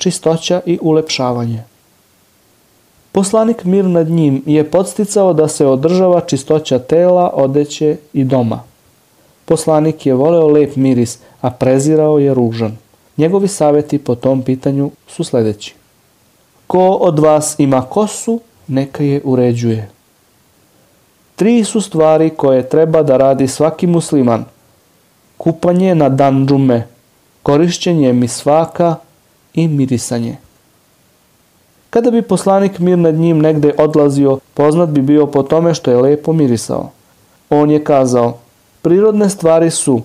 čistoća i ulepšavanje. Poslanik mir nad njim je podsticao da se održava čistoća tela, odeće i doma. Poslanik je voleo lep miris, a prezirao je ružan. Njegovi saveti po tom pitanju su sledeći. Ko od vas ima kosu, neka je uređuje. Tri su stvari koje treba da radi svaki musliman. Kupanje na dan džume, korišćenje misvaka i mirisanje. Kada bi poslanik mir nad njim negde odlazio, poznat bi bio po tome što je lepo mirisao. On je kazao, prirodne stvari su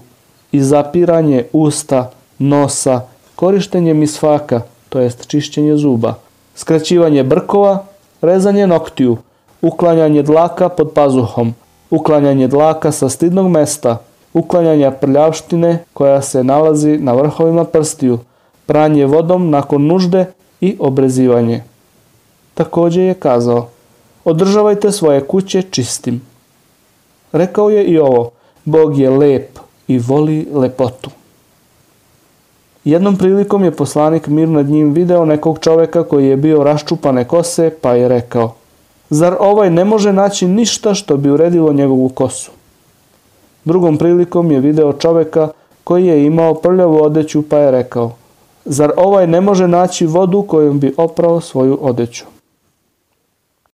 i zapiranje usta, nosa, korištenje misfaka, to jest čišćenje zuba, skraćivanje brkova, rezanje noktiju, uklanjanje dlaka pod pazuhom, uklanjanje dlaka sa stidnog mesta, uklanjanje prljavštine koja se nalazi na vrhovima prstiju, pranje vodom nakon nužde i obrezivanje. Takođe je kazao, održavajte svoje kuće čistim. Rekao je i ovo, Bog je lep i voli lepotu. Jednom prilikom je poslanik mir nad njim video nekog čoveka koji je bio raščupane kose, pa je rekao, zar ovaj ne može naći ništa što bi uredilo njegovu kosu? Drugom prilikom je video čoveka koji je imao prljavu odeću, pa je rekao, zar ovaj ne može naći vodu kojom bi oprao svoju odeću?